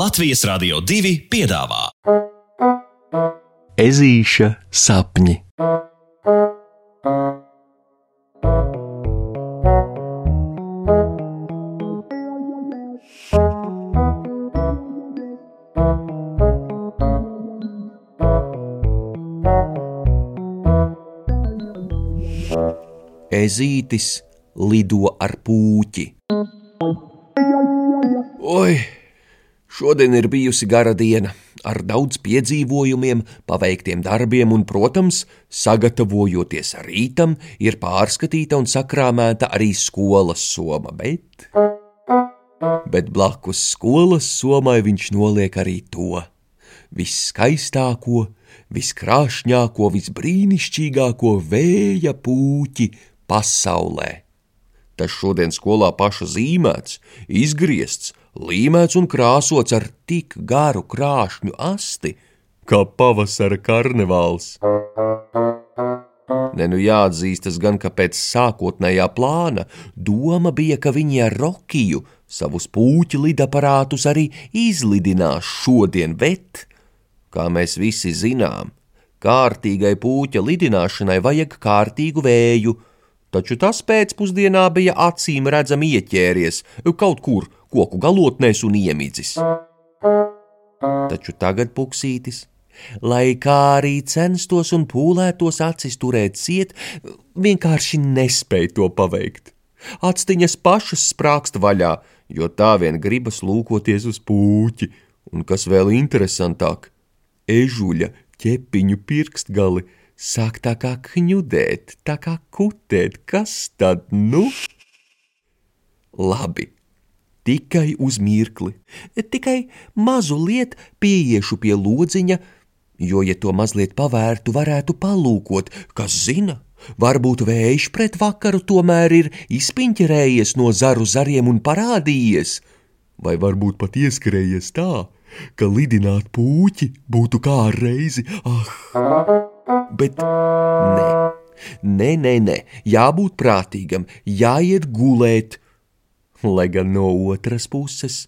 Latvijas Rādio 2 piedāvā Ezīša sapņi. Ezītis lido ar pūķi. Oi, šodien ir bijusi gara diena, ar daudz piedzīvojumiem, paveiktiem darbiem, un, protams, sagatavojoties rītam, ir pārskatīta un sakrāmēta arī skolas soma, bet. Bet blakus skolas somai viņš noliek arī to viskaistāko, viskrāšņāko, visbrīnišķīgāko vēja pūķi pasaulē. Tas šodien skolā paša zīmēts, izgriezts, līmēts un krāsots ar tik garu krāšņu asti, kā pavasara karnevāls. Ne nu jāatzīstas gan, ka pēc sākotnējā plāna doma bija, ka viņi ar Rokiju savus puķu lidaparātus arī izlidinās šodien, bet, kā mēs visi zinām, kārtīgai puķa lidināšanai vajag kārtīgu vēju, taču tas pēcpusdienā bija acīm redzami ieķēries kaut kur koku galotnēs un iemidzis. Taču tagad puksītis, lai kā arī censtos un pūlētos acis turēt ciet, vienkārši nespēja to paveikt. Atstiņas pašas sprākst vaļā, jo tā vien gribas lūkoties uz puķi, un kas vēl interesantāk, ežuļa ķepiņu pirkstgali sāk tā kā kņudēt, tā kā kutēt, kas tad nu? Labi, tikai uz mirkli, tikai mazu lietu pieiešu pie lodziņa, jo, ja to mazliet pavērtu, varētu palūkot, kas zina, varbūt vējš pret vakaru tomēr ir izpiņķerējies no zaru zariem un parādījies, vai varbūt pat ieskrējies tā, ka lidināt puķi būtu kā reizi, ah! Bet nē, nē, nē, nē, jābūt prātīgam, jāiet gulēt. Lai gan no otras puses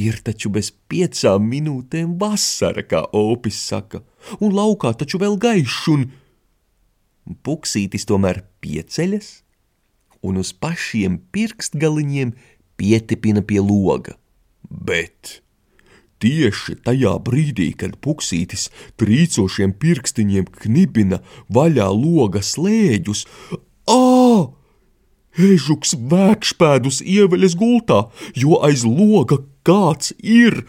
ir taču bez piecām minūtēm vasara, kā opis saka, un laukā taču vēl gaišs, un puksītis tomēr pieceļas un uz pašiem pirkstgaliņiem pietipina pie loga. Bet Tieši tajā brīdī, kad puksītis trīcošiem pirkstiņiem knibina vaļā loga slēģus, ā! Ežuks vēkšpēdus ieveļas gultā, jo aiz loga kāds ir,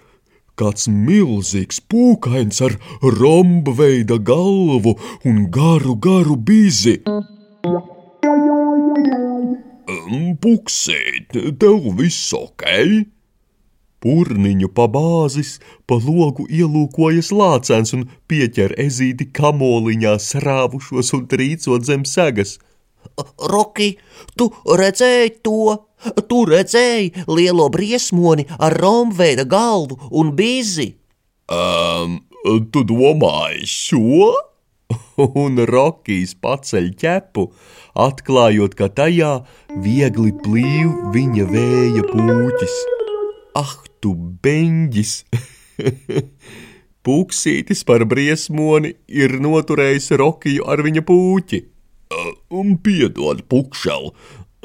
kāds milzīgs pūkains ar romba veida galvu un garu, garu bizi. Puksīt, tev viss ok? Purniņu pabāzis pa logu ielūkojas lācēns un pieķer ezīti kamoliņā srāvušos un trīcot zem segas. Roki, tu redzēji to? Tu redzēji lielo briesmoni ar romveida galvu un bizi? Um, tu domāji šo? Un Rokijs paceļ ķepu, atklājot, ka tajā viegli plīv viņa vēja pūķis. Ah, tu beņģis! Puksītis par briesmoni ir noturējis Rokiju ar viņa puķi. Un piedod, pukšel,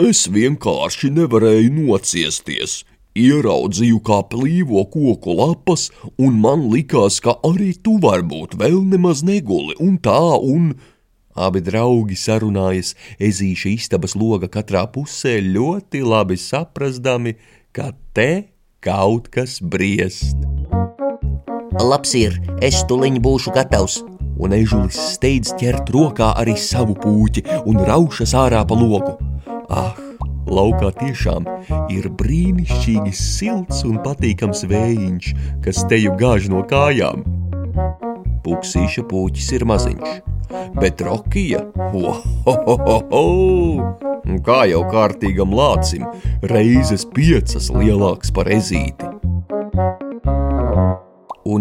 es vienkārši nevarēju nociesties. Ieraudzīju, kā plīvo koku lapas, un man likās, ka arī tu varbūt vēl nemaz neguli, un tā, un abi draugi sarunājas ezīša istabas loga katrā pusē ļoti labi saprastami, ka te kaut kas briest. Labs ir, es tuliņ būšu gatavs. Un ežulis steidz ķert rokā arī savu puķi un raušas ārā pa logu. Ah, laukā tiešām ir brīnišķīgi silts un patīkams vējiņš, kas teju gāž no kājām. Puksīša puķis ir maziņš, bet Rokija, ho, ho, ho, ho, ho, kā jau kārtīgam lācim, reizes piecas lielāks par ezīti.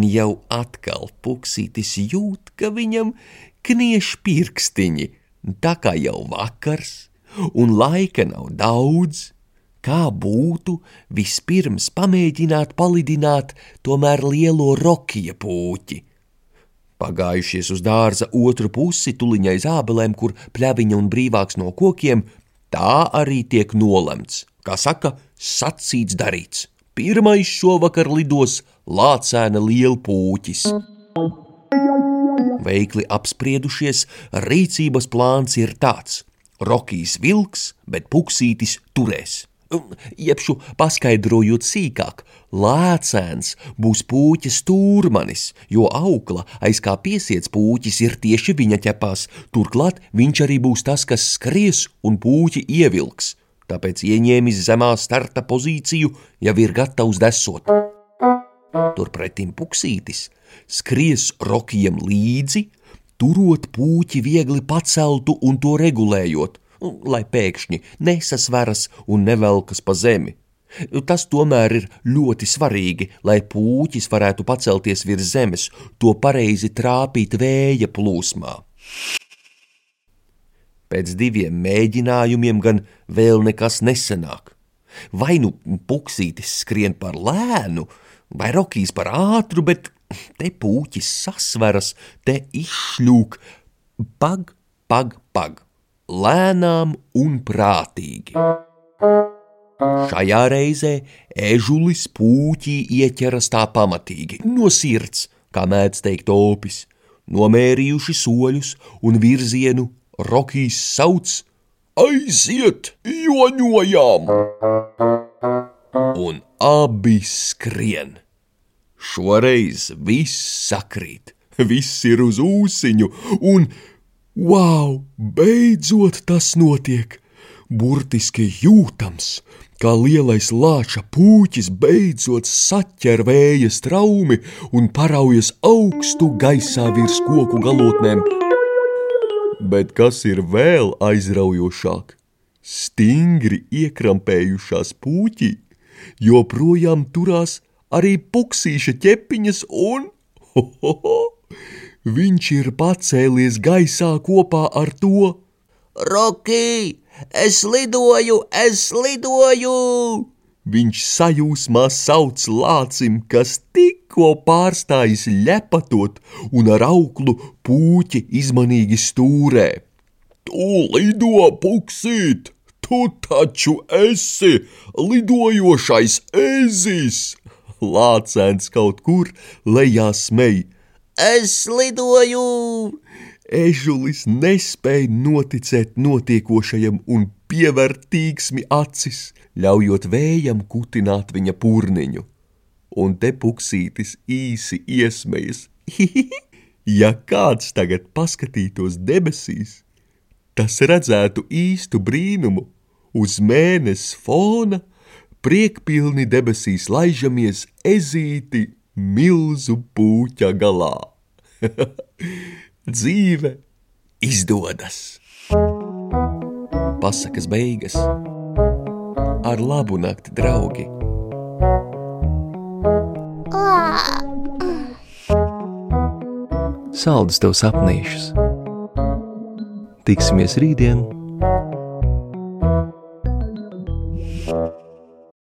Jau atkal puksītis jūt, ka viņam knieš pirkstiņi, tā kā jau vakars, un laika nav daudz, kā būtu vispirms pamēģināt palidināt tomēr lielo rokija pūķi. Pagājušies uz dārza otru pusi, tuliņai zābelēm, kur pļaviņa un brīvāks no kokiem, tā arī tiek nolemts. Kā saka, sacīts darīts. Pirmais šovakar lidos lācēna lielpūķis. Veikli apspriedušies, rīcības plāns ir tāds: Rokijs vilks, bet puksītis turēs. Iepšu paskaidrojot sīkāk, lēcēns būs pūķa stūrmanis, jo aukla, aiz kā piesiets pūķis, ir tieši viņa ķepās. Turklāt viņš arī būs tas, kas skries un pūķi ievilks. Tāpēc ieņēmis zemā starta pozīciju, jau ir gatavs desot. Turpretim puksītis skries rokiem līdzi, turot puķi viegli paceltu un to regulējot, lai pēkšņi nesasveras un nevelkas pa zemi. Tas tomēr ir ļoti svarīgi, lai puķis varētu pacelties virs zemes, to pareizi trāpīt vēja plūsmā. Pēc diviem mēģinājumiem gan vēl nekas nesenāk. Vai nu puksītis skrien par lēnu, vai rokīs par ātru, bet te puķis sasveras, te izšļūk, pag, pag, pag, lēnām un prātīgi. Šajā reizē ežulis puķī ieķeras tā pamatīgi, no sirds, kā mēdz teikt opis, nomērījuši soļus un virzienu, Rokijs sauc: Aiziet, joņojām! Un abi skrien! Šoreiz viss sakrīt, viss ir uz ūsiņu, un wow, beidzot tas notiek! Burtiski jūtams, kā lielais lāča pūķis beidzot saķer vēja straumi un paraujas augstu gaisā virs koku galotnēm. Bet kas ir vēl aizraujošāk? Stingri iekrampējušās puķī joprojām turās arī puksīša ķepiņas, un ho, ho, ho, viņš ir pacēlies gaisā kopā ar to. Roki, es lidoju, es lidoju! Viņš sajūsmā sauc lācim, kas tikko pārstājis ļepatot un ar auklu pūķi izmanīgi stūrē. Tu lido, puksīt! Tu taču esi lidojošais ezis! lācēns kaut kur lejā smēj. Es lidoju! Ežulis nespēja noticēt notiekošajam un pievērt tīksmi acis, ļaujot vējam kutināt viņa purniņu. Un te puksītis īsi iesmējas. ja kāds tagad paskatītos debesīs, tas redzētu īstu brīnumu uz mēnesi fona priekpilni debesīs laižamies ezīti milzu pūķa galā. Dzīve izdodas! Pasakas beigas ar labu nakti, draugi! Saldus tev sapnīšus! Tiksimies rītdien!